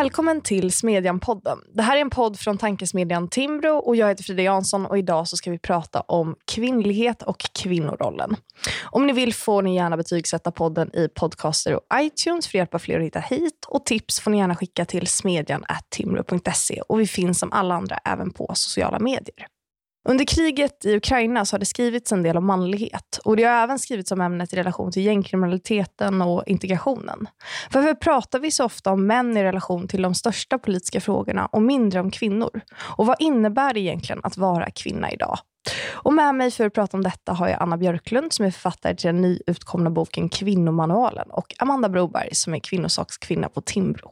Välkommen till Smedjan-podden. Det här är en podd från tankesmedjan Timbro och jag heter Frida Jansson och idag så ska vi prata om kvinnlighet och kvinnorollen. Om ni vill får ni gärna betygsätta podden i podcaster och iTunes för att hjälpa fler att hitta hit och tips får ni gärna skicka till smedjan.timbro.se och vi finns som alla andra även på sociala medier. Under kriget i Ukraina så har det skrivits en del om manlighet och det har även skrivits om ämnet i relation till gängkriminaliteten och integrationen. Varför pratar vi så ofta om män i relation till de största politiska frågorna och mindre om kvinnor? Och vad innebär det egentligen att vara kvinna idag? Och med mig för att prata om detta har jag Anna Björklund som är författare till den nyutkomna boken Kvinnomanualen och Amanda Broberg som är kvinnosakskvinna på Timbro.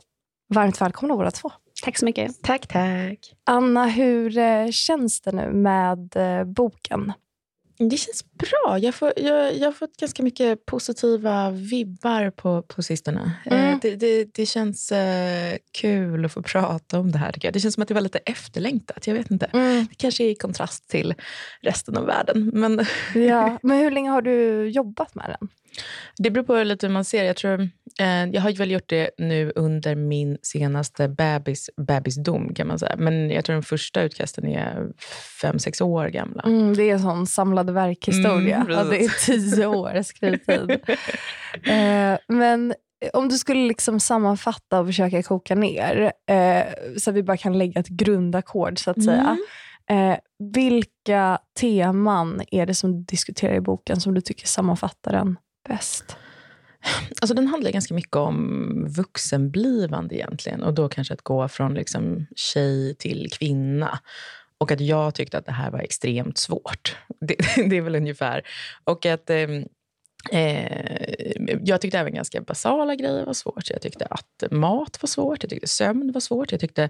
Varmt välkomna båda två. Tack så mycket. Tack, tack. Anna, hur eh, känns det nu med eh, boken? Det känns bra. Jag, får, jag, jag har fått ganska mycket positiva vibbar på, på sistone. Eh, mm. Det, det, det, känns kul att få prata om det här. Det känns som att det var lite efterlängtat. Jag vet inte. Mm. Det kanske är i kontrast till resten av världen. Men, ja. men hur länge har du jobbat med den? Det beror på lite hur man ser. Jag, tror, eh, jag har väl gjort det nu under min senaste bebis, bebisdom, kan man säga. Men jag tror den första utkasten är fem, sex år gamla. Mm, det är en sån samlad verkhistoria. Mm, ja, det är tio år skrivtid. eh, men om du skulle liksom sammanfatta och försöka koka ner, eh, så att vi bara kan lägga ett grundackord, så att säga. Mm. Eh, vilka teman är det som du diskuterar i boken som du tycker sammanfattar den bäst? Alltså den handlar ganska mycket om vuxenblivande egentligen. Och då kanske att gå från liksom tjej till kvinna. Och att jag tyckte att det här var extremt svårt. Det, det är väl ungefär. Och att eh, Eh, jag tyckte även ganska basala grejer var svårt. Jag tyckte att mat var svårt, jag tyckte sömn var svårt. Jag tyckte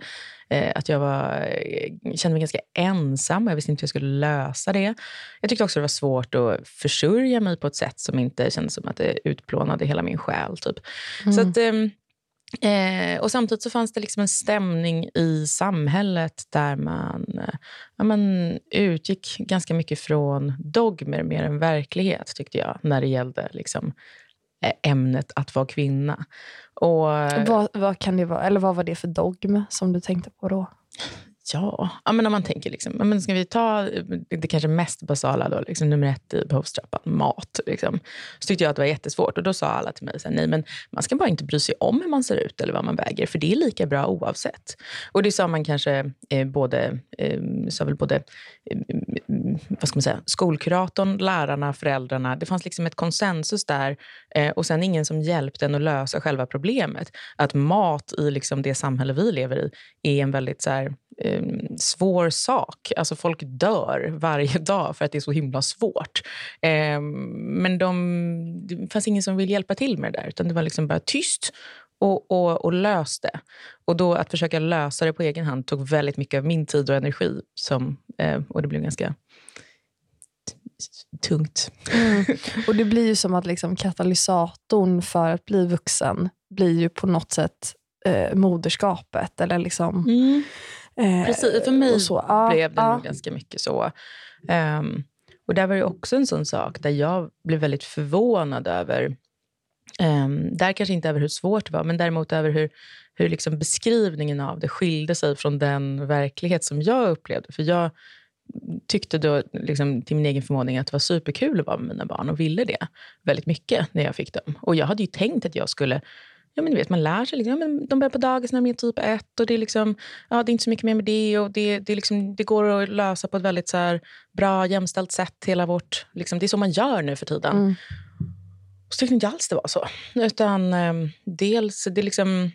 eh, att jag var, eh, kände mig ganska ensam. Jag visste inte hur jag skulle lösa det. Jag tyckte också det var svårt att försörja mig på ett sätt som inte kändes som att det utplånade hela min själ. Typ. Mm. Så att, ehm, Eh, och Samtidigt så fanns det liksom en stämning i samhället där man, eh, ja, man utgick ganska mycket från dogmer mer än verklighet, tyckte jag, när det gällde liksom, eh, ämnet att vara kvinna. Och, vad, vad, kan det vara, eller vad var det för dogm som du tänkte på då? Ja, ja men om man tänker, liksom, men ska vi ta eh, det kanske mest basala, då, liksom, nummer ett i behovstrappan, mat. Liksom. Så tyckte jag att det var jättesvårt. Och Då sa alla till mig, så här, nej men man ska bara inte bry sig om hur man ser ut eller vad man väger, för det är lika bra oavsett. Och Det sa man kanske eh, både, eh, sa väl både eh, vad ska man säga, skolkuratorn, lärarna, föräldrarna. Det fanns liksom ett konsensus där. Eh, och sen ingen som hjälpte en att lösa själva problemet. Att mat i liksom det samhälle vi lever i är en väldigt så här, eh, svår sak. Alltså folk dör varje dag för att det är så himla svårt. Eh, men de, det fanns ingen som ville hjälpa till med det där. Utan det var liksom bara tyst och, och, och lös det. Och då att försöka lösa det på egen hand tog väldigt mycket av min tid och energi. Som, eh, och det blev ganska tungt. Mm. Och det blir ju som att liksom katalysatorn för att bli vuxen blir ju på något sätt eh, moderskapet. Eller liksom, mm. Eh, Precis, för mig så. blev det ja. nog ganska mycket så. Um, och där var det också en sån sak där jag blev väldigt förvånad över Um, där kanske inte över hur svårt det var, men däremot över hur, hur liksom beskrivningen av det skilde sig från den verklighet som jag upplevde. För jag tyckte då liksom, till min egen förmåning att det var superkul att vara med mina barn och ville det väldigt mycket när jag fick dem. Och jag hade ju tänkt att jag skulle Ja, men vet, man lär sig. Liksom, ja, men de börjar på dagis när de är typ ett. Och det, är liksom, ja, det är inte så mycket mer med det. Och det, det, är liksom, det går att lösa på ett väldigt så här, bra, jämställt sätt. Hela vårt, liksom, det är så man gör nu för tiden. Mm. Så tyckte inte alls det var så. Utan eh, dels, det, liksom,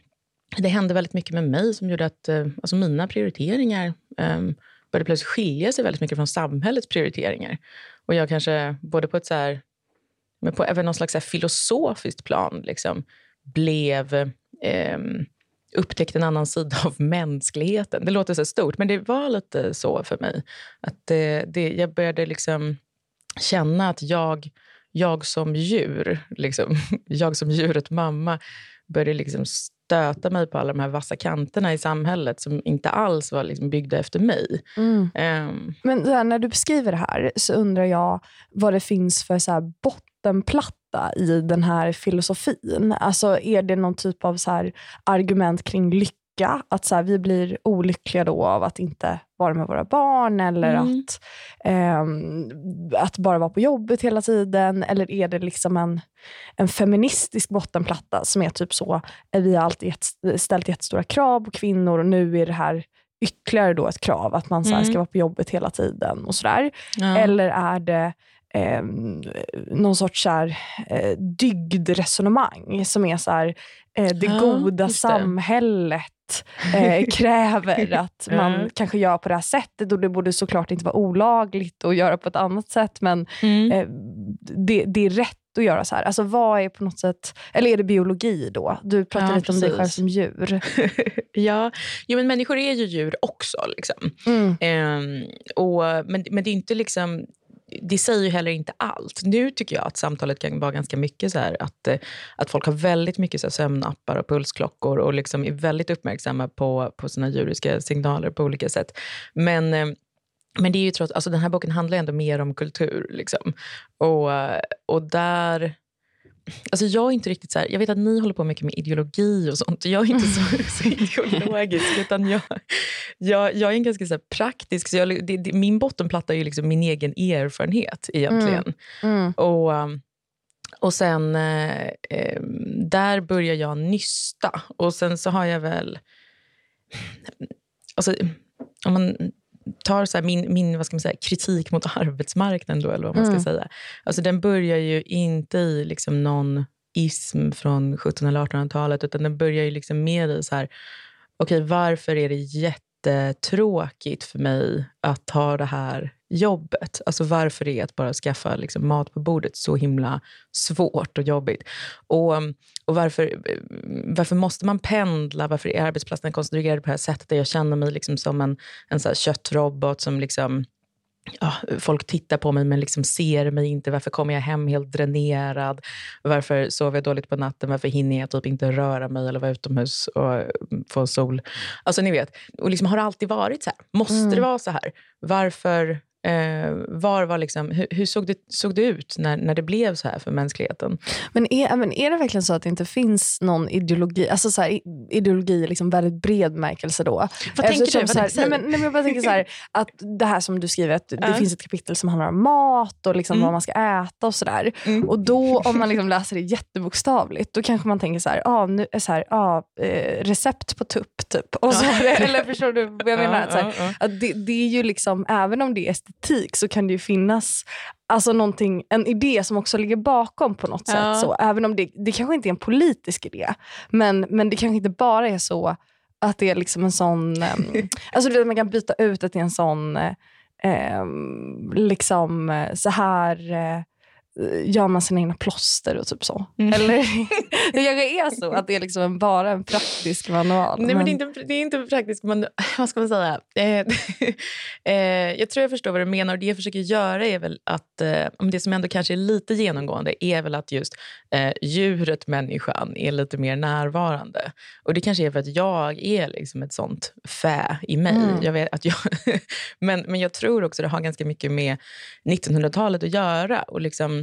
det hände väldigt mycket med mig som gjorde att eh, alltså mina prioriteringar eh, började plötsligt skilja sig väldigt mycket från samhällets prioriteringar. Och jag kanske, både på ett så här, men på även någon slags så filosofiskt plan, liksom, blev eh, upptäckt en annan sida av mänskligheten. Det låter så stort, men det var lite så för mig. Att det, det, jag började liksom känna att jag, jag som djur, liksom, jag som djuret mamma, började liksom stöta mig på alla de här vassa kanterna i samhället som inte alls var liksom byggda efter mig. Mm. Um. Men här, när du beskriver det här så undrar jag vad det finns för så här bottenplatta i den här filosofin. Alltså Är det någon typ av så argument kring lycka. Att så här, vi blir olyckliga då av att inte vara med våra barn eller mm. att, eh, att bara vara på jobbet hela tiden. Eller är det liksom en, en feministisk bottenplatta som är typ så, vi har alltid gett, ställt jättestora krav på kvinnor och nu är det här ytterligare då ett krav att man så mm. ska vara på jobbet hela tiden och sådär. Ja. Eller är det eh, någon sorts så här, eh, dygdresonemang som är så här, eh, det ja, goda samhället eh, kräver att man mm. kanske gör på det här sättet och det borde såklart inte vara olagligt att göra på ett annat sätt men mm. eh, det, det, är rätt att göra så här. Alltså vad är på något sätt, eller är det biologi då? Du pratar ja, lite precis. om dig själv som djur. ja, jo, men människor är ju djur också. Liksom. Mm. Eh, och, men, men det är inte liksom det säger ju heller inte allt. Nu tycker jag att samtalet kan vara ganska mycket så här, att, eh, att folk har väldigt mycket så här, sömnappar och pulsklockor och liksom är väldigt uppmärksamma på, på sina djuriska signaler på olika sätt. Men eh, men det är ju trots, alltså den här boken handlar ändå mer om kultur. Liksom. Och, eh, och där Alltså jag är inte riktigt så här, jag vet att ni håller på mycket med ideologi och sånt. Jag är inte så, så ideologisk. Utan jag, jag, jag är en ganska så praktisk. Så jag, det, det, min bottenplatta är ju liksom min egen erfarenhet egentligen. Mm. Mm. Och, och sen eh, eh, där börjar jag nysta. Och sen så har jag väl... Alltså, om man tar så min, min vad ska man säga, kritik mot arbetsmarknaden, då, eller vad man ska mm. säga. Alltså, den börjar ju inte i liksom någon ism från 1700 eller 1800-talet, utan den börjar ju liksom mer i så här, okay, varför är det jättetråkigt för mig att ha det här jobbet. Alltså varför är att bara skaffa liksom, mat på bordet så himla svårt och jobbigt? Och, och varför, varför måste man pendla? Varför är arbetsplatsen konstruerad på det här sättet? Där jag känner mig liksom som en, en så köttrobot som liksom Ja, folk tittar på mig men liksom ser mig inte. Varför kommer jag hem helt dränerad? Varför sover jag dåligt på natten? Varför hinner jag typ inte röra mig eller vara utomhus och få sol? Alltså ni vet, och liksom har det alltid varit så här? Måste mm. det vara så här? Varför Eh, var var liksom, hur, hur, såg, det, såg det ut när, när det blev så här för mänskligheten? Men är, men är det verkligen så att det inte finns någon ideologi, alltså så här, ideologi liksom väldigt bred märkelse då? Vad tänker du? Så här, nej, men, nej, men jag bara tänker så här, att det här som du skriver, att det finns ett kapitel som handlar om mat och liksom mm. vad man ska äta och sådär. Mm. Och då om man liksom läser det jättebokstavligt, då kanske man tänker så här, ah, nu, så här ah, eh, recept på tupp typ. Och så, eller förstår du vad jag menar? Att, så här, att det, det är ju liksom, även om det är estetik så kan det ju finnas alltså någonting, en idé som också ligger bakom på något ja. sätt. Så, även om det, det kanske inte är en politisk idé, men, men det kanske inte bara är så att det är liksom en sån... Um, alltså du vet, man kan byta ut det till en sån, um, liksom så här... Uh, gör man sina egna plåster och typ så. Mm. Eller det kanske är så att det är liksom bara en praktisk manual. Nej, men, men det, är inte, det är inte en praktisk manual. Vad ska man säga? Eh, eh, jag tror jag förstår vad du menar. Och Det jag försöker göra är väl att, eh, det som ändå kanske är lite genomgående är väl att just eh, djuret, människan, är lite mer närvarande. Och Det kanske är för att jag är liksom ett sånt fä i mig. Mm. Jag vet att jag men, men jag tror också det har ganska mycket med 1900-talet att göra. Och liksom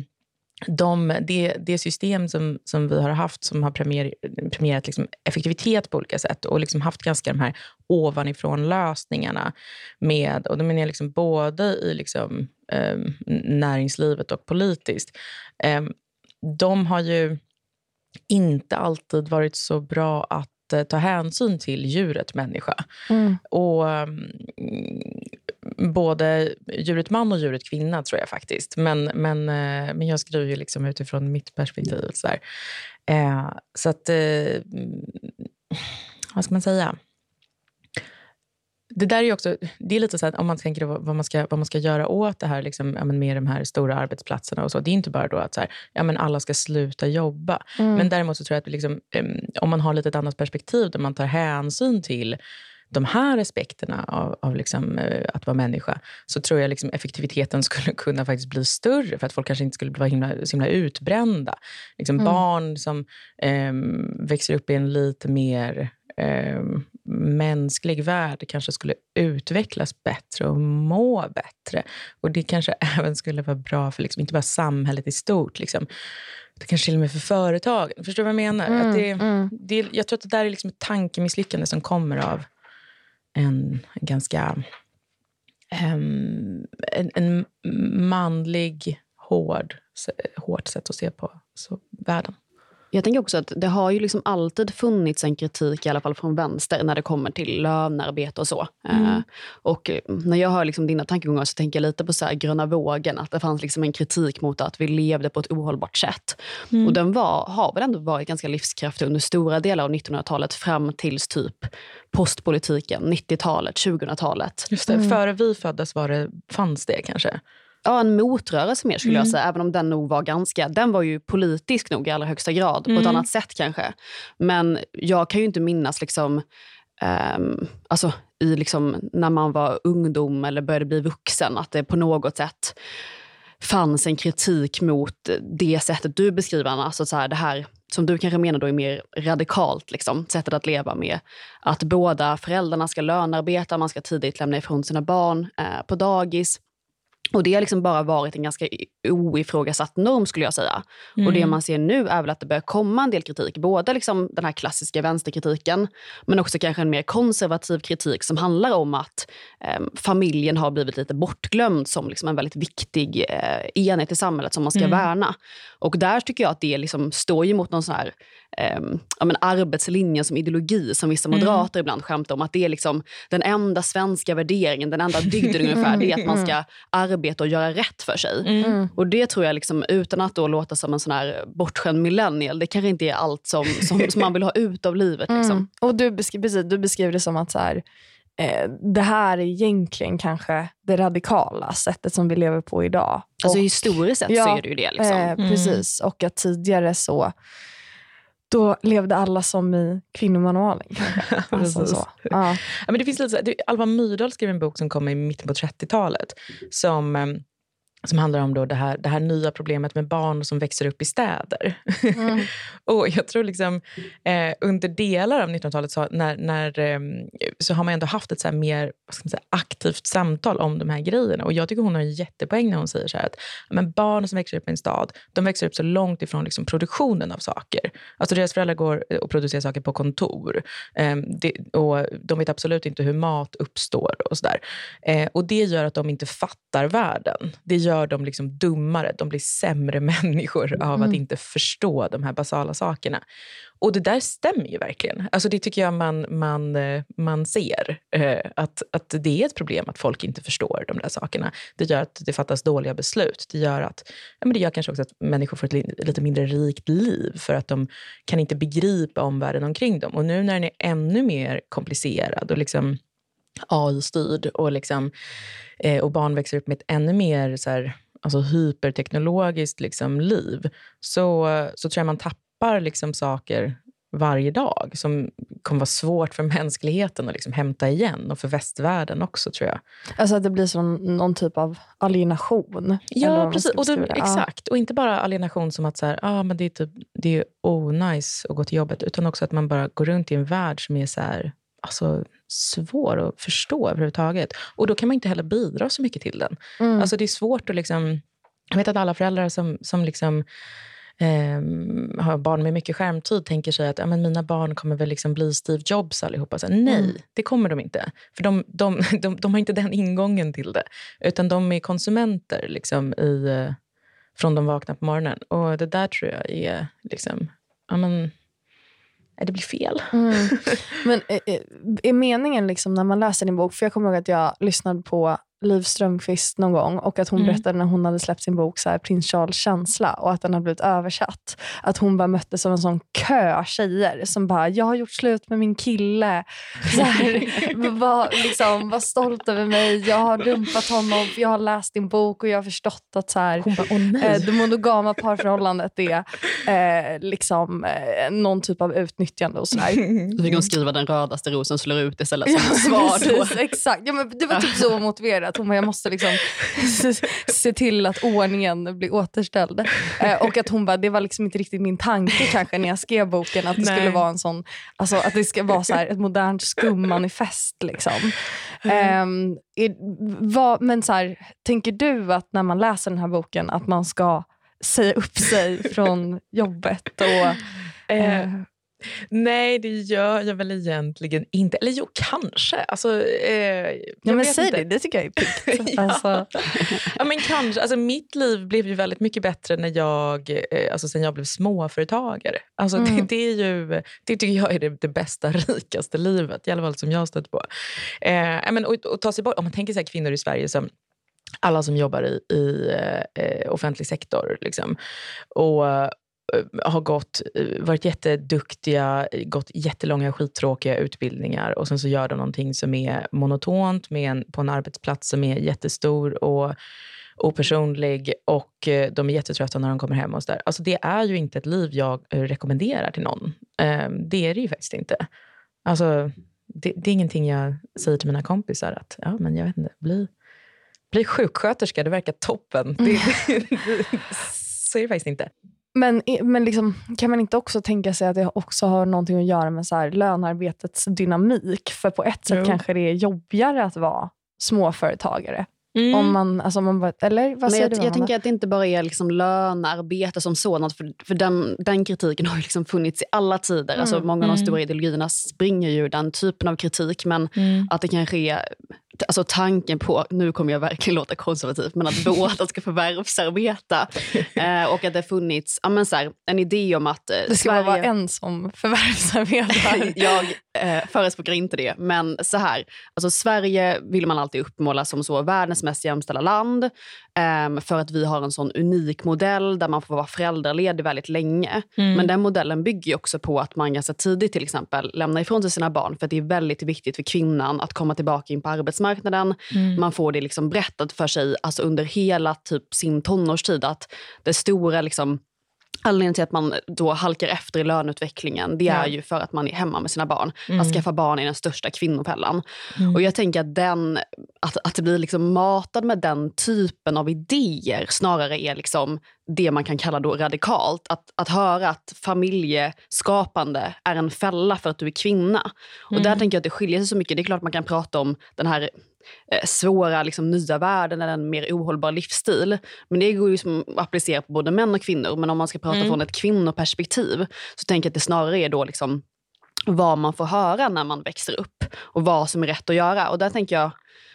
de, det, det system som, som vi har haft som har premier, premierat liksom effektivitet på olika sätt och liksom haft ganska de här ovanifrån-lösningarna med, och då menar jag liksom både i liksom, eh, näringslivet och politiskt. Eh, de har ju inte alltid varit så bra att eh, ta hänsyn till djuret människa. Mm. Och um, både djuret man och djuret kvinna, tror jag faktiskt. Men, men, eh, men jag skriver ju liksom utifrån mitt perspektiv. Så, eh, så att... Eh, vad ska man säga? Det där är också, det är lite så att om man tänker vad man ska, vad man ska göra åt det här liksom, ja, med de här stora arbetsplatserna. och så. Det är inte bara då att så här, ja, men alla ska sluta jobba. Mm. Men däremot så tror jag att liksom, om man har lite ett annat perspektiv där man tar hänsyn till de här aspekterna av, av liksom, eh, att vara människa så tror jag liksom effektiviteten skulle kunna faktiskt bli större för att folk kanske inte skulle bli himla, så himla utbrända. Liksom mm. Barn som eh, växer upp i en lite mer eh, mänsklig värld kanske skulle utvecklas bättre och må bättre. Och Det kanske även skulle vara bra för liksom, inte bara samhället i stort. Liksom det kanske till och med för företagen. Förstår du vad jag menar? Mm, att det, mm. det, jag tror att det där är liksom ett tankemisslyckande som kommer av en, ganska... Um, en, en manlig, hård, hårt sätt att se på så, världen. Jag tänker också att det har ju liksom alltid funnits en kritik, i alla fall från vänster, när det kommer till lönearbete och så. Mm. Uh, och när jag hör liksom dina tankegångar så tänker jag lite på så här gröna vågen, att det fanns liksom en kritik mot att vi levde på ett ohållbart sätt. Mm. Och den var, har väl ändå varit ganska livskraftig under stora delar av 1900-talet fram tills typ postpolitiken, 90-talet, 2000-talet. Just det, mm. före vi föddes var det, fanns det kanske? Ja, en motrörelse mer skulle mm. jag säga, även om den nog var ganska, den var ju politisk nog i allra högsta grad, mm. på ett mm. annat sätt kanske. Men jag kan ju inte minnas liksom, um, alltså, i liksom, när man var ungdom eller började bli vuxen, att det på något sätt fanns en kritik mot det sättet du beskriver, alltså så här, det här som du kanske menar då är mer radikalt, liksom, sättet att leva med att båda föräldrarna ska lönarbeta, man ska tidigt lämna ifrån sina barn eh, på dagis. Och det har liksom bara varit en ganska oifrågasatt norm skulle jag säga. Mm. Och det man ser nu är väl att det börjar komma en del kritik. Både liksom den här klassiska vänsterkritiken, men också kanske en mer konservativ kritik som handlar om att eh, familjen har blivit lite bortglömd som liksom en väldigt viktig eh, enhet i samhället som man ska mm. värna. Och där tycker jag att det liksom står ju mot någon sån här eh, ja, men arbetslinjen som ideologi som vissa mm. moderater mm. ibland skämtar om. Att det är liksom den enda svenska värderingen, den enda dygden ungefär, det är att man ska arbeta och göra rätt för sig. Mm. mm. Och det tror jag, liksom, utan att då låta som en sån här bortskämd millennial, det kanske inte är allt som, som, som man vill ha ut av livet. Liksom. Mm. Och du, beskriver, precis, du beskriver det som att så här, eh, det här är egentligen kanske det radikala sättet som vi lever på idag. Alltså och, historiskt sett ja, så är det ju det. Liksom. Eh, precis, och att tidigare så då levde alla som i kvinnomanualen. alltså, så. Ja. ja. men det finns lite, Alva Myrdal skrev en bok som kom i mitten på 30-talet som ehm, som handlar om då det, här, det här nya problemet med barn som växer upp i städer. Mm. och jag tror liksom, eh, under delar av 1900-talet så, när, när, eh, så har man ändå haft ett så mer säga, aktivt samtal om de här grejerna. Och Jag tycker hon har en jättepoäng när hon säger så att men barn som växer upp i en stad de växer upp så långt ifrån liksom, produktionen av saker. Alltså Deras föräldrar går och producerar saker på kontor. Eh, det, och De vet absolut inte hur mat uppstår. och så eh, Och Det gör att de inte fattar världen. Det gör dem liksom dummare. De blir sämre människor av mm. att inte förstå de här basala sakerna. Och det där stämmer ju verkligen. Alltså det tycker jag man, man, eh, man ser. Eh, att, att det är ett problem att folk inte förstår de där sakerna. Det gör att det fattas dåliga beslut. Det gör, att, ja, men det gör kanske också att människor får ett lite mindre rikt liv för att de kan inte begripa omvärlden omkring dem. Och nu när den är ännu mer komplicerad och liksom AI-styrd och, liksom, eh, och barn växer upp med ett ännu mer så här, alltså hyperteknologiskt liksom, liv så, så tror jag man tappar liksom, saker varje dag som kommer vara svårt för mänskligheten att liksom hämta igen och för västvärlden också tror jag. Alltså att det blir som någon typ av alienation? Ja, precis. Och det, exakt. Och inte bara alienation som att så här, ah, men det är, typ, det är onajs att gå till jobbet, utan också att man bara går runt i en värld som är så här, alltså, svår att förstå överhuvudtaget. Och då kan man inte heller bidra så mycket till den. Mm. Alltså det är svårt att liksom... Jag vet att alla föräldrar som, som liksom, eh, har barn med mycket skärmtid tänker sig att ja, men mina barn kommer väl liksom bli Steve Jobs allihopa. Så, nej, mm. det kommer de inte. För de, de, de, de, har inte den ingången till det. Utan de är konsumenter liksom, i, eh, från de vaknar på morgonen. Och det där tror jag är... Liksom, ja, men, det blir fel. Mm. Men är, är meningen liksom när man läser din bok, för jag kommer ihåg att jag lyssnade på Liv Strömquist någon gång och att hon mm. berättade när hon hade släppt sin bok så här, Prins Charles känsla och att den hade blivit översatt. Att hon bara möttes av en sån kö tjejer som bara, jag har gjort slut med min kille. Så här, var, liksom, var stolt över mig, jag har dumpat honom för jag har läst din bok och jag har förstått att så här, hon bara, oh, eh, det monogama parförhållandet är eh, liksom, eh, någon typ av utnyttjande. Och så där. Då fick hon skriva den rödaste rosen slår ut istället som ja, svar. Precis, exakt. Ja, men det var typ så motiverat att hon bara, jag måste liksom se till att ordningen blir återställd. Eh, och att hon bara, det var liksom inte riktigt min tanke kanske när jag skrev boken, att det Nej. skulle vara en sån, alltså, att det ska vara så här, ett modernt skummanifest. Liksom. Mm. Eh, är, vad, men så här, tänker du att när man läser den här boken att man ska säga upp sig från jobbet? Och, eh, Nej, det gör jag väl egentligen inte. Eller jo, kanske. Alltså, eh, ja, men säg inte. det, det tycker jag är piggt. ja. Alltså. ja, men kanske. Alltså, mitt liv blev ju väldigt mycket bättre när jag, eh, alltså, sen jag blev småföretagare. Alltså, mm. det, det, är ju, det tycker jag är det, det, bästa, rikaste livet, i alla fall som jag har stött på. Eh, men, och, och ta sig bort, om man tänker sig kvinnor i Sverige som alla som jobbar i, i eh, offentlig sektor. Liksom. Och, Eh, har gått, eh, varit jätteduktiga, gått jättelånga skittråkiga utbildningar och sen så gör de någonting som är monotont med en, på en arbetsplats som är jättestor och opersonlig och eh, de är jättetrötta när de kommer hem. och så där. Alltså Det är ju inte ett liv jag rekommenderar till någon. Ehm, det är det ju faktiskt inte. Alltså, det, det är ingenting jag säger till mina kompisar att ja, men jag vet inte, bli, bli sjuksköterska, det verkar toppen. Det, det, så är det faktiskt inte. Men, men liksom, kan man inte också tänka sig att det också har någonting att göra med så här, lönarbetets dynamik? För på ett sätt jo. kanske det är jobbigare att vara småföretagare. Mm. Om man, alltså man bara, eller vad säger jag, du? Jag tänker att det inte bara är liksom lönearbete som sådant, för, för den, den kritiken har ju liksom funnits i alla tider. Alltså mm. Alltså många av de mm. stora ideologierna springer ju den typen av kritik, men mm. att det kanske är alltså tanken på, nu kommer jag verkligen låta konservativ, men att båda ska förvärvsarbeta. eh, och att det funnits ja, men så här, en idé om att... Eh, det ska Sverige... vara en som förvärvsarbetar. jag eh, förespråkar inte det, men så här. Alltså Sverige vill man alltid uppmåla som så världens mest jämställda land. Eh, för att vi har en sån unik modell där man får vara föräldraledig väldigt länge. Mm. Men den modellen bygger också på att man ganska tidigt till exempel lämnar ifrån sig sina barn. För det är väldigt viktigt för kvinnan att komma tillbaka in på arbetsmarknaden arbetsmarknaden. Mm. Man får det liksom berättat för sig alltså under hela typ sin tonårstid att det stora liksom, Anledningen till att man då halkar efter i löneutvecklingen det är ju för att man är hemma med sina barn. Mm. Att skaffa barn är den största kvinnofällan. Mm. Och jag tänker att, den, att, att det blir liksom matad med den typen av idéer snarare är liksom det man kan kalla då radikalt. Att, att höra att familjeskapande är en fälla för att du är kvinna. Och mm. där tänker jag att det skiljer sig så mycket. Det är klart man kan prata om den här svåra liksom, nya världen eller en mer ohållbar livsstil. Men det går ju som att applicera på både män och kvinnor. Men om man ska prata mm. från ett kvinnoperspektiv så tänker jag att det snarare är då liksom vad man får höra när man växer upp och vad som är rätt att göra. Och där tänker jag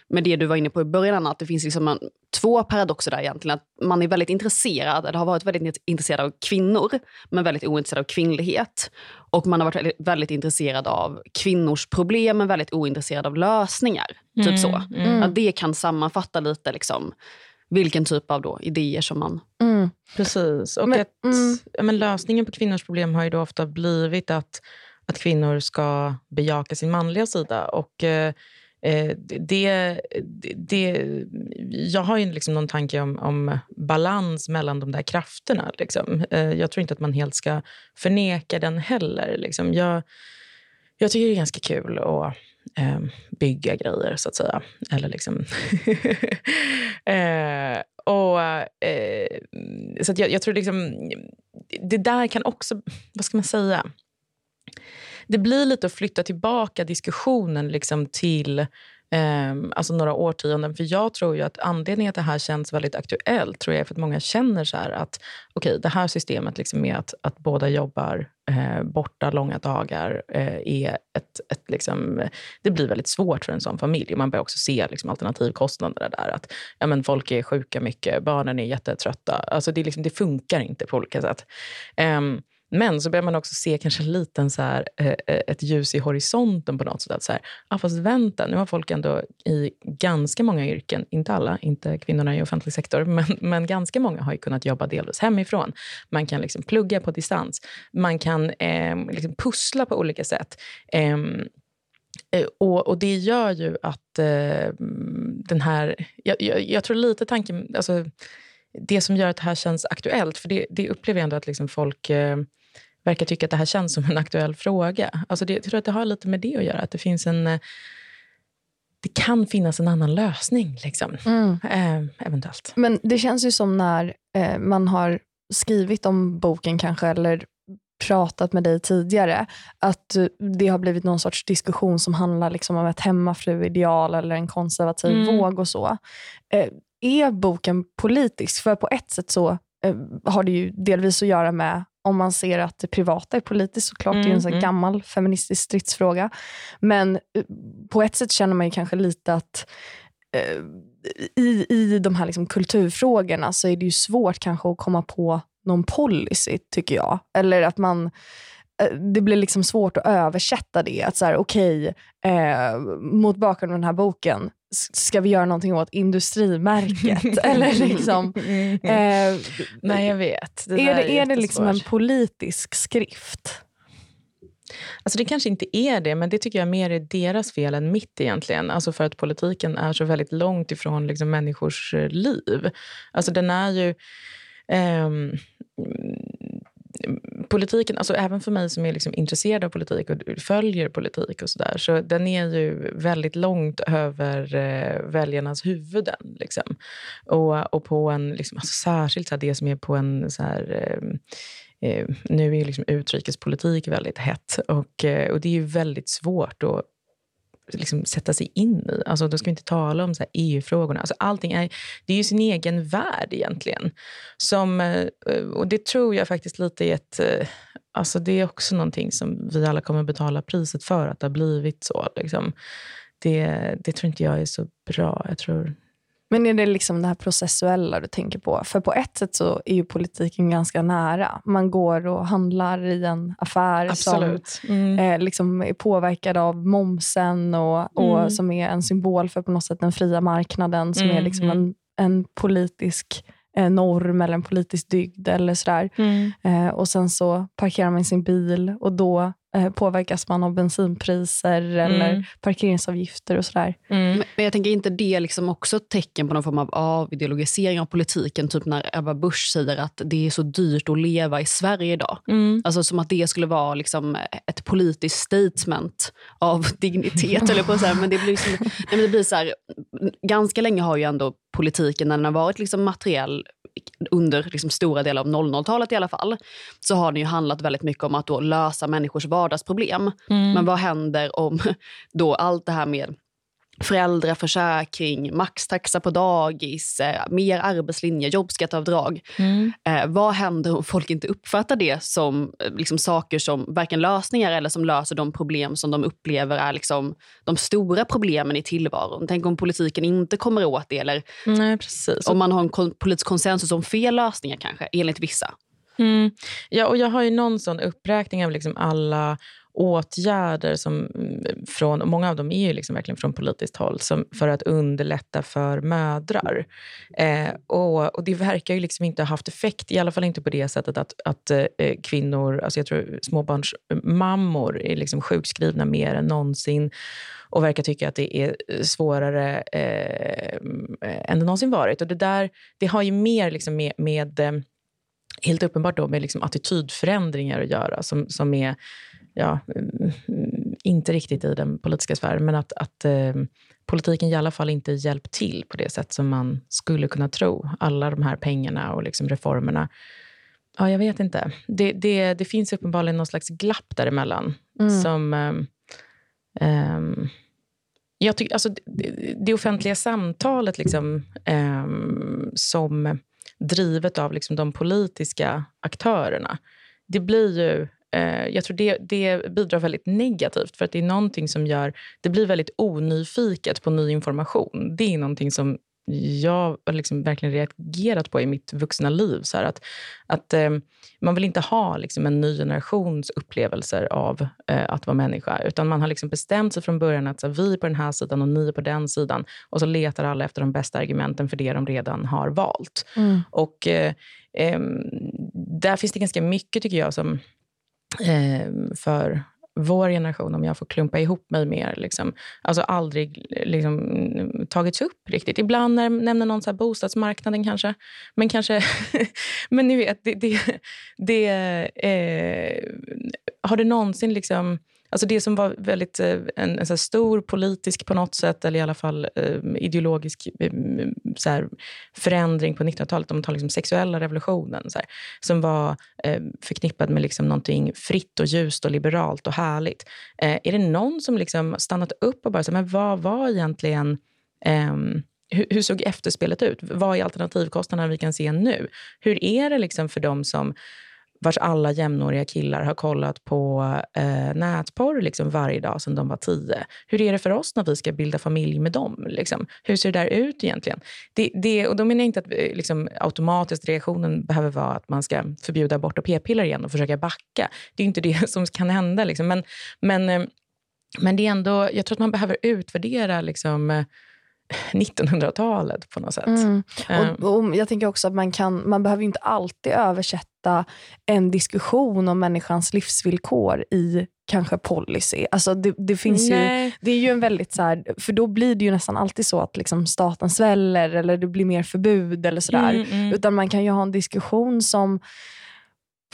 med det du var inne på i början, att det finns liksom en, två paradoxer där egentligen. Att man är väldigt intresserad, eller har varit väldigt intresserad av kvinnor, men väldigt ointresserad av kvinnlighet. Och man har varit väldigt, väldigt intresserad av kvinnors problem, men väldigt ointresserad av lösningar. Typ mm, typ så. Mm. Att det kan sammanfatta lite liksom, vilken typ av då idéer som man... Mm. Precis. Och men, att, mm. men lösningen på kvinnors problem har ju då ofta blivit att, att kvinnor ska bejaka sin manliga sida. Och... Eh, Eh, det, det, jag har ju liksom någon tanke om, om balans mellan de där krafterna. Liksom. Eh, jag tror inte att man helt ska förneka den heller. Liksom. Jag, jag tycker det är ganska kul att eh, bygga grejer, så att säga. Eller liksom... eh, och, eh, så jag, jag, tror liksom... Det där kan också... Vad ska man säga? Det blir lite att flytta tillbaka diskussionen liksom till eh, alltså några årtionden. För jag tror ju att anledningen att det här känns väldigt aktuellt tror jag är för att många känner så att okay, det här systemet liksom med att, att båda jobbar eh, borta långa dagar eh, är ett, ett liksom, det blir väldigt svårt för en sån familj. Man börjar också se liksom, alternativkostnader där. Att ja, men folk är sjuka mycket, barnen är jättetrötta. Alltså, det, liksom, det funkar inte på olika sätt. Um, men så börjar man också se kanske en liten så här, eh, eh, ett ljus i horisonten på något sätt. Så här, ah, fast vänta, nu har folk ändå i ganska många yrken, inte alla, inte kvinnorna i offentlig sektor, men, men ganska många har ju kunnat jobba delvis hemifrån. Man kan liksom plugga på distans. Man kan eh, liksom pussla på olika sätt. Ehm, eh, och, och, det gör ju att eh, mm, den här... Jag, jag, jag, tror lite tanken... Alltså, det som gör att det här känns aktuellt, för det, det upplever jag ändå att liksom folk eh, verkar tycka att det här känns som en aktuell fråga. Alltså det, jag tror att det har lite med det att göra. Att det finns en... Eh, det kan finnas en annan lösning, liksom. Mm. Eh, eventuellt. Men det känns ju som när eh, man har skrivit om boken kanske, eller pratat med dig tidigare, att det har blivit någon sorts diskussion som handlar liksom om ett hemmafruideal eller en konservativ mm. våg och så. Eh, är boken politisk? För på ett sätt så eh, har det ju delvis att göra med om man ser att det privata är politiskt såklart. Mm, det är en sån mm. gammal feministisk stridsfråga. Men eh, på ett sätt känner man ju kanske lite att eh, i, i de här liksom kulturfrågorna så är det ju svårt kanske att komma på någon policy, tycker jag. Eller att man eh, det blir liksom svårt att översätta det. Att så här, okej, eh, mot bakgrund av den här boken, ska vi göra någonting åt industrimärket? Eller liksom, eh, Nej, jag vet. Det är, det, är, är det liksom en politisk skrift? Alltså det kanske inte är det, men det tycker jag mer är deras fel än mitt egentligen. Alltså för att politiken är så väldigt långt ifrån liksom människors eh, liv. Alltså den är ju... Um, politiken, alltså även för mig som är liksom intresserad av politik och följer politik och sådär, så den är ju väldigt långt över eh, väljarnas huvuden. Liksom. Och, och på en, liksom, alltså särskilt så det som är på en så här, eh, eh nu är liksom utrikespolitik väldigt hett och, eh, och det är ju väldigt svårt att liksom sätta sig in i. Alltså, då ska vi inte tala om EU-frågorna. Alltså, allting är, det är ju sin egen värld egentligen. Som, eh, och det tror jag faktiskt lite är ett... Eh, alltså, det är också någonting som vi alla kommer betala priset för, att det har blivit så. Liksom. Det, det tror inte jag är så bra. Jag tror men är det liksom det här processuella du tänker på? För på ett sätt så är ju politiken ganska nära. Man går och handlar i en affär Absolut. som mm. eh, liksom är påverkad av momsen och, och mm. som är en symbol för på något sätt den fria marknaden som mm. är liksom en, en politisk eh, norm eller en politisk dygd eller sådär. Mm. Eh, och sen så parkerar man sin bil och då påverkas man av bensinpriser eller mm. parkeringsavgifter och sådär. Mm. Men jag tänker inte det liksom också ett tecken på någon form av avideologisering av politiken? Typ när Ebba Busch säger att det är så dyrt att leva i Sverige idag. Mm. Alltså som att det skulle vara liksom ett politiskt statement av dignitet. eller på så här. Men det blir, liksom, nej, men det blir så här, ganska länge har ju ändå politiken, när den har varit liksom materiell, under liksom stora delar av 00-talet i alla fall, så har den ju handlat väldigt mycket om att lösa människors vardagsproblem. Mm. Men vad händer om då allt det här med föräldraförsäkring, maxtaxa på dagis, eh, mer arbetslinje, jobbskatteavdrag. Mm. Eh, vad händer om folk inte uppfattar det som eh, liksom, saker som varken lösningar eller som löser de problem som de upplever är liksom, de stora problemen i tillvaron? Tänk om politiken inte kommer åt det eller Nej, om man har en kon politisk konsensus om fel lösningar kanske, enligt vissa. Mm. Ja, och jag har ju någon sån uppräkning av liksom alla åtgärder, som, mm, från, många av dem är ju liksom verkligen från politiskt håll, som, för att underlätta för mödrar. Eh, och, och, Det verkar ju liksom inte ha haft effekt, i alla fall inte på det sättet att, att eh, kvinnor, alltså jag tror småbarnsmammor är liksom sjukskrivna mer än någonsin och verkar tycka att det är svårare eh, än det någonsin varit. Och det, där, det har ju mer liksom med, med eh, helt uppenbart då med liksom attitydförändringar att göra som, som är ja, mm, inte riktigt i den politiska sfären, men att, att eh, politiken i alla fall inte hjälpt till på det sätt som man skulle kunna tro. Alla de här pengarna och liksom reformerna. Ja, jag vet inte. Det, det, det finns uppenbarligen någon slags glapp däremellan. Mm. Som, eh, jag tycker, alltså, det, det offentliga samtalet liksom, eh, som drivet av liksom, de politiska aktörerna, det blir ju Eh, jag tror det, det bidrar väldigt negativt för att det är någonting som gör... Det blir väldigt onyfiket på ny information. Det är någonting som jag har liksom verkligen reagerat på i mitt vuxna liv. Så att, att eh, Man vill inte ha liksom, en ny generations upplevelser av eh, att vara människa. Utan man har liksom bestämt sig från början att så, vi är på den här sidan och ni är på den sidan. Och så letar alla efter de bästa argumenten för det de redan har valt. Mm. Och eh, Där finns det ganska mycket, tycker jag, som eh, Eh, för vår generation, om jag får klumpa ihop mig mer, liksom, alltså aldrig liksom, tagits upp riktigt. Ibland när, nämner någon så här bostadsmarknaden kanske. Men kanske... men ni vet, det... det, det eh, har det någonsin liksom Alltså det som var väldigt eh, en, en så stor politisk på något sätt, eller i alla fall eh, ideologisk eh, så här, förändring på 1900-talet, om man tar liksom sexuella revolutionen, så här, som var eh, förknippad med liksom någonting fritt och ljust och liberalt och härligt. Eh, är det någon som liksom stannat upp och bara, så, men vad var egentligen ehm, hur, hur såg efterspelet ut? Vad är alternativkostnaderna vi kan se nu? Hur är det liksom för dem som vars alla jämnåriga killar har kollat på eh, nätporr liksom varje dag sedan de var tio. Hur är det för oss när vi ska bilda familj med dem? Liksom? Hur ser det där ut egentligen? Det, det, och då menar jag inte att eh, liksom, automatiskt reaktionen behöver vara att man ska förbjuda abort och p-piller igen och försöka backa. Det är inte det som kan hända. Liksom. Men, men, eh, men det är ändå, jag tror att man behöver utvärdera liksom, 1900-talet på något sätt. Mm. Och, och, jag tänker också att man, kan, man behöver inte alltid översätta en diskussion om människans livsvillkor i kanske policy. Alltså det, det finns ju, det är ju en väldigt så här, för då blir det ju nästan alltid så att liksom staten sväller eller det blir mer förbud eller sådär. Mm, mm. Utan man kan ju ha en diskussion som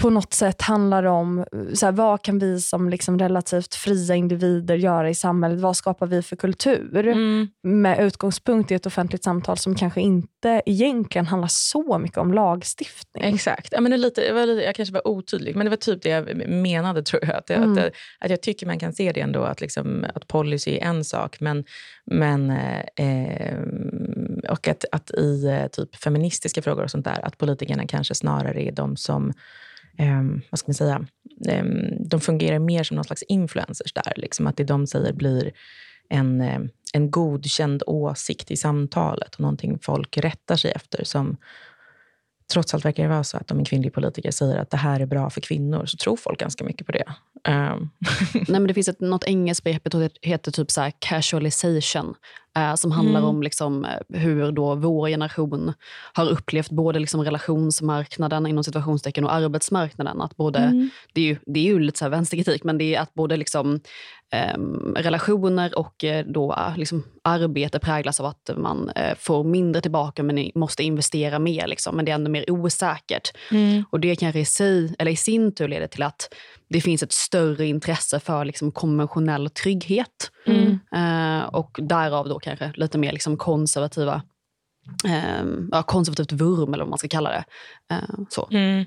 på något sätt handlar om så här, vad kan vi som liksom relativt fria individer göra i samhället? Vad skapar vi för kultur? Mm. Med utgångspunkt i ett offentligt samtal som kanske inte egentligen handlar så mycket om lagstiftning. Exakt. Ja, men det lite, jag, var lite, jag kanske var otydlig, men det var typ det jag menade. tror jag. Att, mm. att, att jag tycker man kan se det ändå, att, liksom, att policy är en sak, men, men eh, och att, att i eh, typ feministiska frågor och sånt där, att politikerna kanske snarare är de som eh, vad ska man säga, eh, de fungerar mer som någon slags influencers där. Liksom, att det de säger blir en, eh, en godkänd åsikt i samtalet och någonting folk rättar sig efter. Som, trots allt verkar det vara så att om en kvinnlig politiker säger att det här är bra för kvinnor, så tror folk ganska mycket på det. Um. Nej, men det finns ett, något engelskt begrepp som heter typ så casualization eh, som handlar mm. om liksom, eh, hur då vår generation har upplevt både liksom relationsmarknaden inom situationstecken och arbetsmarknaden. Att både, mm. det, är ju, det är ju lite så här vänsterkritik, men det är att både liksom, eh, relationer och eh, då, liksom, arbete präglas av att man får mindre tillbaka men måste investera mer. Liksom, men det är ändå mer osäkert. Mm. Och det kanske i, sig, eller i sin tur leder till att det finns ett större intresse för liksom konventionell trygghet. Mm. Eh, och därav då kanske lite mer liksom konservativa eh, ja, konservativt vurm, eller vad man ska kalla det. Eh, så. Mm.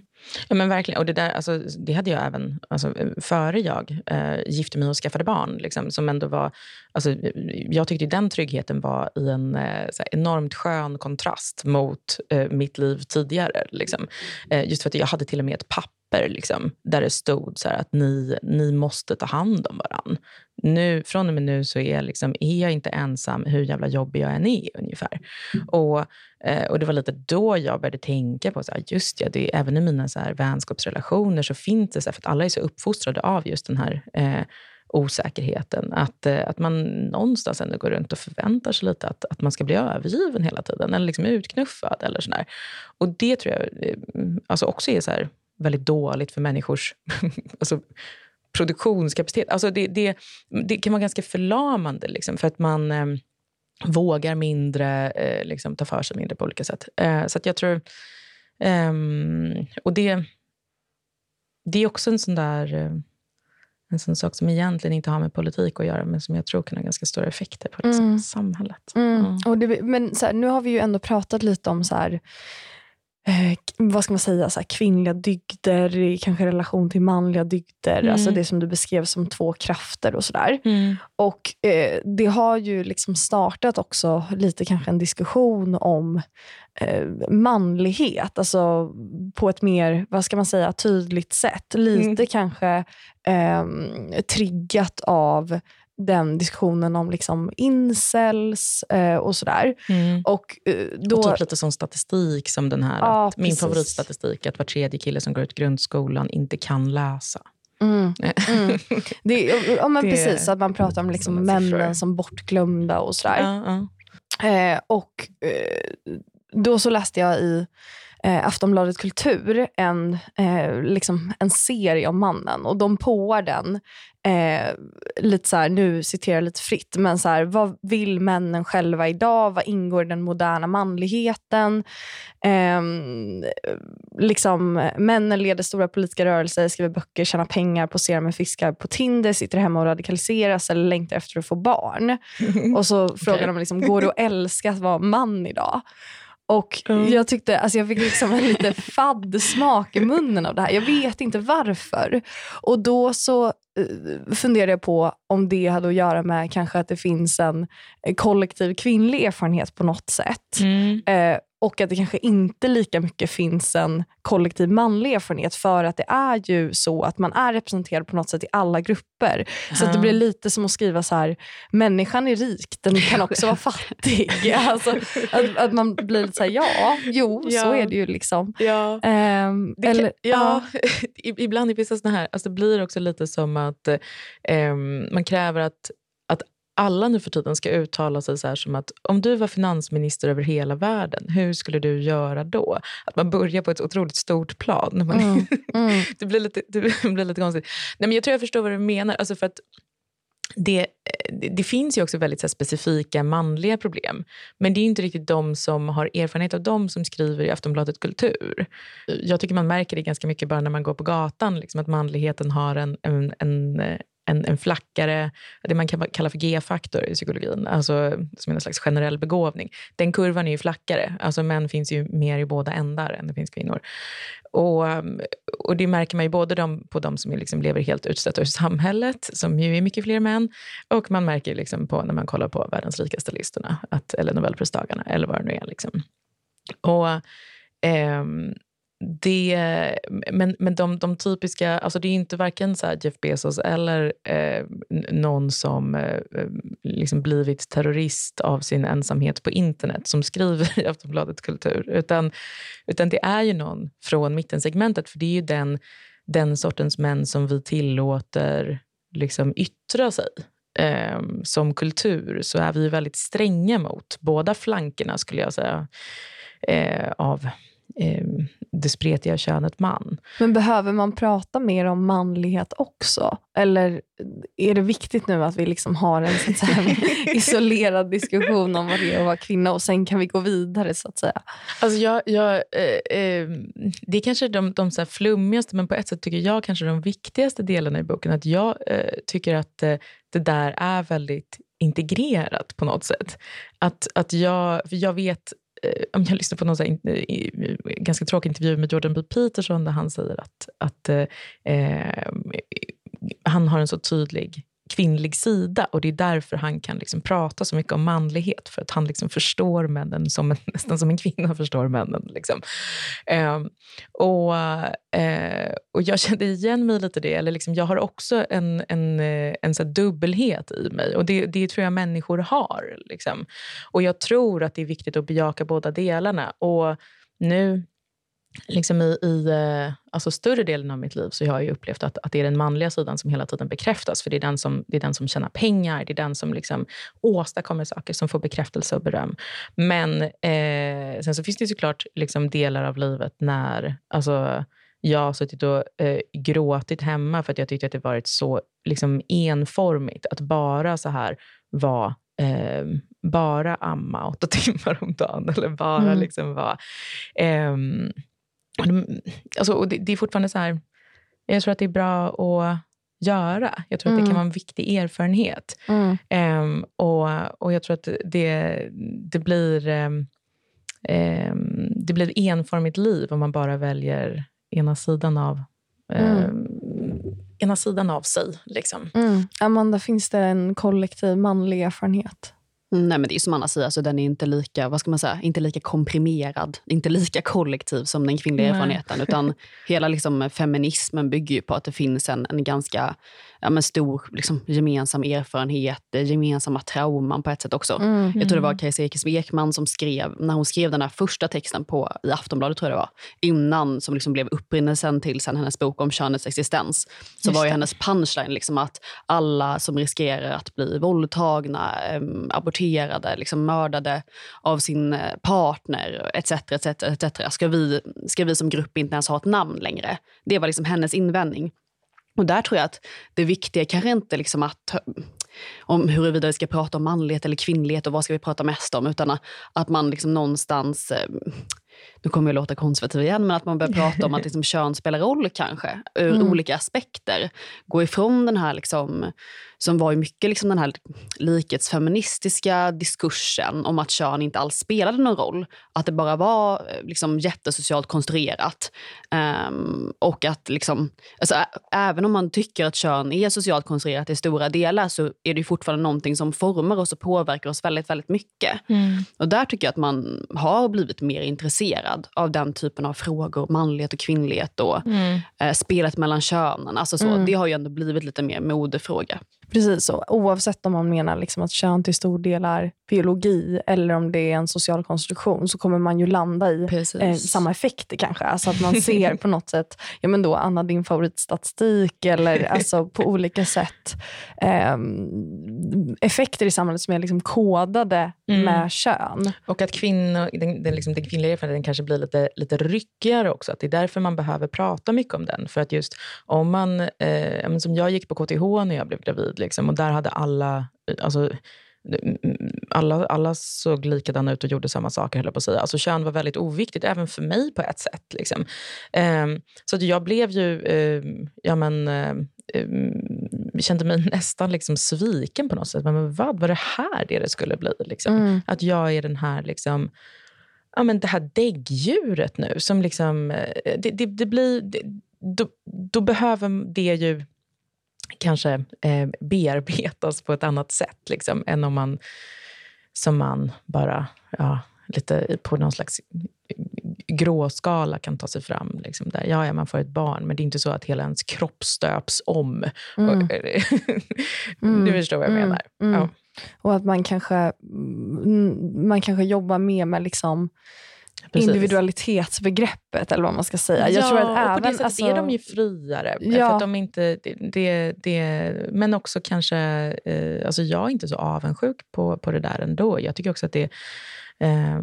Ja, men verkligen. Och det, där, alltså, det hade jag även alltså, före jag eh, gifte mig och skaffade barn. Liksom, som ändå var, alltså, jag tyckte den tryggheten var i en eh, enormt skön kontrast mot eh, mitt liv tidigare. Liksom. Eh, just för att jag hade till och med ett papper liksom, där det stod så att ni, ni måste ta hand om varandra. Nu, från och med nu så är, liksom, är jag inte ensam hur jävla jobbig jag än är ungefär. Och, eh, och det var lite då jag började tänka på, så här, just ja, det, även i mina så här, vänskapsrelationer så finns det, så här, för att alla är så uppfostrade av just den här eh, osäkerheten. Att, eh, att man någonstans ändå går runt och förväntar sig lite att, att man ska bli övergiven hela tiden, eller liksom utknuffad. Eller sådär. Och det tror jag eh, alltså också är så här, väldigt dåligt för människors alltså, produktionskapacitet. Alltså det, det, det kan vara ganska förlamande, liksom, för att man eh, vågar mindre, eh, liksom, ta för sig mindre på olika sätt. Eh, så jag tror... Ehm, och det, det är också en sån där... Eh, en sån sak som egentligen inte har med politik att göra, men som jag tror kan ha ganska stora effekter på liksom, mm. samhället. Mm. Mm. Och det, men här, nu har vi ju ändå pratat lite om så här, eh, vad ska man säga, så här, kvinnliga dygder i kanske relation till manliga dygder. Mm. Alltså det som du beskrev som två krafter och sådär. Mm. Och eh, det har ju liksom startat också lite kanske en diskussion om eh, manlighet. Alltså på ett mer, vad ska man säga, tydligt sätt. Lite mm. kanske eh, triggat av den diskussionen om liksom incels eh, och sådär. Mm. Och, eh, då, och typ lite sån statistik som den här. Att, min favoritstatistik att var tredje kille som går ut grundskolan inte kan läsa. Mm. Mm. Det, ja, men det, precis, att man pratar om liksom männen som bortglömda och sådär. Ja, ja. Eh, och eh, då så läste jag i eh, Aftonbladet Kultur en, eh, liksom en serie om mannen och de påar den eh, lite så här, nu citerar jag lite fritt, men så här, vad vill männen själva idag? Vad ingår i den moderna manligheten? Eh, liksom, männen leder stora politiska rörelser, skriver böcker, tjänar pengar, poserar med fiskar på Tinder, sitter hemma och radikaliseras eller längtar efter att få barn. och så frågar okay. de, liksom, går det att älska att vara man idag? Och mm. jag tyckte, alltså jag fick liksom en lite fadd smak i munnen av det här. Jag vet inte varför. Och då så uh, funderade jag på om det hade att göra med kanske att det finns en kollektiv kvinnlig erfarenhet på något sätt. Mm. Uh, och att det kanske inte lika mycket finns en kollektiv manlig erfarenhet för att det är ju så att man är representerad på något sätt i alla grupper. Så det blir lite som att skriva så här, människan är rik, den kan också vara fattig. Alltså, att, att, man blir lite så här, ja, jo, ja. så är det ju. liksom. Ja. Um, det eller, ja. ja. Ibland i vissa såna här, alltså det blir också lite som att um, man kräver att alla nu för tiden ska uttala sig så här som att om du var finansminister över hela världen, hur skulle du göra då? Att man börjar på ett otroligt stort plan. Man, mm. Mm. det, blir lite, det blir lite konstigt. Nej, men jag tror jag förstår vad du menar. Alltså för att det, det, det finns ju också väldigt så specifika manliga problem. Men det är inte riktigt de som har erfarenhet av dem som skriver i Aftonbladet Kultur. Jag tycker man märker det ganska mycket bara när man går på gatan, liksom, att manligheten har en, en, en en, en flackare, det man kan kalla för G-faktor i psykologin, alltså som en slags generell begåvning. Den kurvan är ju flackare. Alltså män finns ju mer i båda ändar än det finns kvinnor. Och, och det märker man ju både de, på de som liksom lever helt utstötta ur samhället, som ju är mycket fler män, och man märker liksom på när man kollar på världens rikaste listorna, att, eller Nobelpristagarna, eller vad det nu är. Liksom. Och, ehm, det, men men de, de typiska, alltså det är inte varken så Jeff Bezos eller eh, någon som eh, eh, liksom blivit terrorist av sin ensamhet på internet som skriver i Aftonbladet Kultur. Utan, utan det är ju någon från mittensegmentet, för det är ju den, den sortens män som vi tillåter liksom yttra sig. Eh, som kultur så är vi väldigt stränga mot båda flankerna, skulle jag säga, eh, av eh, det spretiga könet man. Men behöver man prata mer om manlighet också? Eller är det viktigt nu att vi liksom har en så säga, isolerad diskussion om vad det är att vara kvinna och sen kan vi gå vidare? så att säga? Alltså jag, jag eh, eh, det är kanske de, de så flummigaste, men på ett sätt tycker jag kanske de viktigaste delarna i boken. Att Jag eh, tycker att eh, det där är väldigt integrerat på något sätt. Att, att jag, jag vet Eh, jag lyssnade på någon så eh, ganska tråkig intervju med Jordan B. Peterson där han säger att, att eh, eh han har en så tydlig kvinnlig sida och det är därför han kan liksom prata så mycket om manlighet. För att han liksom förstår männen som en, nästan som en kvinna förstår männen. Liksom. Eh, och, eh, och Jag kände igen mig lite i det. Eller liksom, jag har också en, en, eh, en så dubbelhet i mig och det, det tror jag människor har. Liksom. Och jag tror att det är viktigt att bejaka båda delarna. Och nu liksom i, i eh, alltså större delen av mitt liv så har jag upplevt att, att det är den manliga sidan som hela tiden bekräftas. För det är den som, det är den som tjänar pengar, det är den som liksom åstadkommer saker, som får bekräftelse och beröm. Men eh, sen så finns det såklart liksom delar av livet när alltså, jag har suttit och eh, gråtit hemma för att jag tyckte att det varit så liksom, enformigt att bara så här vara eh, bara amma åtta timmar om dagen eller bara mm. liksom vara eh, Alltså, det, det, är fortfarande så här, jag tror att det är bra att göra. Jag tror mm. att det kan mm. vara en viktig erfarenhet. Mm. Um, och, och jag tror att det, det blir um, um, det blir enformigt liv om man bara väljer ena sidan av mm. ena sidan av sig. Liksom. Mm. Amanda, finns det en kollektiv manlig erfarenhet? Nej, men det är som Anna säger, alltså, den är inte lika, vad ska man säga, inte lika komprimerad, inte lika kollektiv som den kvinnliga Nej. erfarenheten. Utan hela liksom, feminismen bygger ju på att det finns en, en ganska ja, men stor liksom, gemensam erfarenhet, gemensamma trauman på ett sätt också. Mm. Jag tror det var Kajsa Ekis Ekman som skrev, när hon skrev den här första texten på, i Aftonbladet, tror jag det var, innan som liksom blev upprinnelsen till sen hennes bok om könets existens, så Just var ju hennes punchline liksom att alla som riskerar att bli våldtagna, äm, aborterade, torterade, liksom mördade av sin eh, partner etc. etc, etc. Ska, vi, ska vi som grupp inte ens ha ett namn längre? Det var liksom hennes invändning. Och där tror jag att det viktiga kanske inte liksom att om huruvida vi ska prata om manlighet eller kvinnlighet och vad ska vi prata mest om, utan att man liksom någonstans eh, nu kommer jag låta konservativ igen, men att man börjar prata om att liksom, kön spelar roll kanske, ur mm. olika aspekter. Gå ifrån den här, liksom, som var ju mycket liksom, den här likhetsfeministiska diskursen om att kön inte alls spelade någon roll. Att det bara var liksom, jättesocialt konstruerat. Um, och att liksom, alltså, även om man tycker att kön är socialt konstruerat i stora delar så är det fortfarande någonting som formar oss och påverkar oss väldigt, väldigt mycket. Mm. Och där tycker jag att man har blivit mer intresserad av den typen av frågor, manlighet och kvinnlighet och mm. eh, spelet mellan könen. Alltså så, mm. Det har ju ändå blivit lite mer modefråga. Precis så. Oavsett om man menar liksom att kön till stor del är biologi eller om det är en social konstruktion så kommer man ju landa i eh, samma effekter kanske. Alltså att man ser på något sätt, ja men då Anna din favoritstatistik eller alltså på olika sätt eh, effekter i samhället som är liksom kodade mm. med kön. Och att kvinnor, den, den, liksom, den kvinnliga erfarenheten kanske blir lite, lite ryckigare också. Att det är därför man behöver prata mycket om den. För att just om man, eh, som jag gick på KTH när jag blev gravid Liksom. Och där hade alla... Alltså, alla, alla såg likadana ut och gjorde samma saker, höll på att säga. Alltså, kön var väldigt oviktigt, även för mig på ett sätt. Liksom. Um, så att jag blev ju... Um, ja, men, um, kände mig nästan liksom sviken på något sätt. Men vad var det här det det skulle bli? Liksom? Mm. Att jag är den här... Liksom, ja, men det här däggdjuret nu. Som liksom, eh, det, det, det blir, det, då, då behöver det ju kanske eh, bearbetas på ett annat sätt liksom, än om man som man bara ja, lite på någon slags gråskala kan ta sig fram. Liksom där. Ja, ja, man får ett barn, men det är inte så att hela ens kropp stöps om. Mm. mm. du förstår vad jag mm. menar. Mm. Ja. Och att man kanske, mm, man kanske jobbar mer med liksom Precis. individualitetsbegreppet, eller vad man ska säga. Jag ja, tror att även, på det sättet alltså, är de ju friare. Ja. För de inte, det, det, men också kanske... Eh, alltså jag är inte så avundsjuk på, på det där ändå. Jag tycker också att det är eh,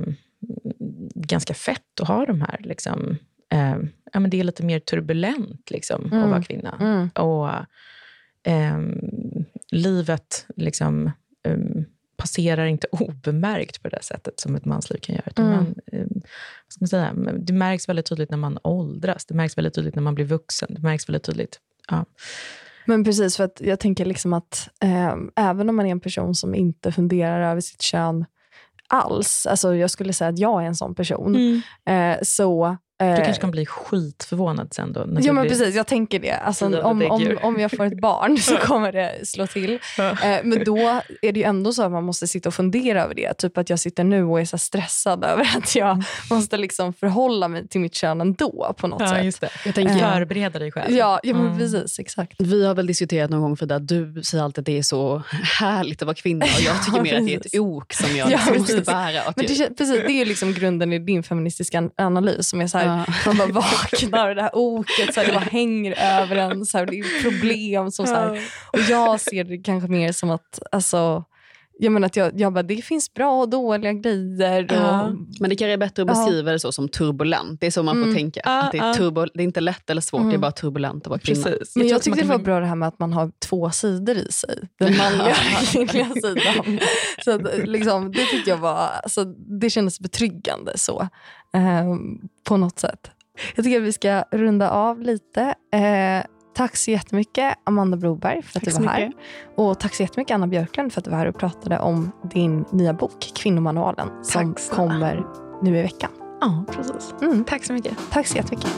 ganska fett att ha de här... Liksom, eh, ja, men det är lite mer turbulent liksom, mm. att vara kvinna. Mm. Och ehm, livet... liksom um, passerar inte obemärkt på det sättet som ett mansliv kan göra. Mm. Man, eh, vad ska man säga? Det märks väldigt tydligt när man åldras. Det märks väldigt tydligt när man blir vuxen. Det märks väldigt tydligt. Ja. Men precis, för att jag tänker liksom att eh, även om man är en person som inte funderar över sitt kön alls, alltså jag skulle säga att jag är en sån person, mm. eh, så du kanske eh, kan bli skitförvånad sen då? Ja, men precis. Jag tänker det. Alltså, om, om, om jag får ett barn så kommer det slå till. Eh, men då är det ju ändå så att man måste sitta och fundera över det. Typ att jag sitter nu och är så stressad över att jag mm. måste liksom förhålla mig till mitt kön ändå på något ja, sätt. Just det. Jag tänker uh, förbereda dig själv. Ja, ja men mm. precis. Exakt. Vi har väl diskuterat någon gång Frida, du säger alltid att det är så härligt att vara kvinna och jag tycker ja, mer att det är ett ok som jag liksom måste bära. Men det, precis, det är liksom grunden i din feministiska analys som är så här, man bara vaknar och det här oket så här, det bara hänger över en. Så här, det är problem. Som, så här, och jag ser det kanske mer som att alltså, jag menar att jag, jag bara, det finns bra och dåliga grejer. Och, ja. Men det kanske är bättre att beskriva ja. det så som turbulent. Det är så man får mm. tänka. Ja, att det, är turbo, det är inte lätt eller svårt, mm. det är mm. bara turbulent att vara kvinna. Precis. Men jag, jag tyckte det var bra det här med att man har två sidor i sig. Den manliga och kvinnliga sidan. Så att, liksom, det tyckte jag var, alltså, det kändes betryggande så. Eh, på något sätt. Jag tycker att vi ska runda av lite. Eh, tack så jättemycket Amanda Broberg för att tack du var här. Och tack så jättemycket Anna Björklund för att du var här och pratade om din nya bok Kvinnomanualen som kommer nu i veckan. Ja, precis. Mm. Tack så mycket. Tack så jättemycket.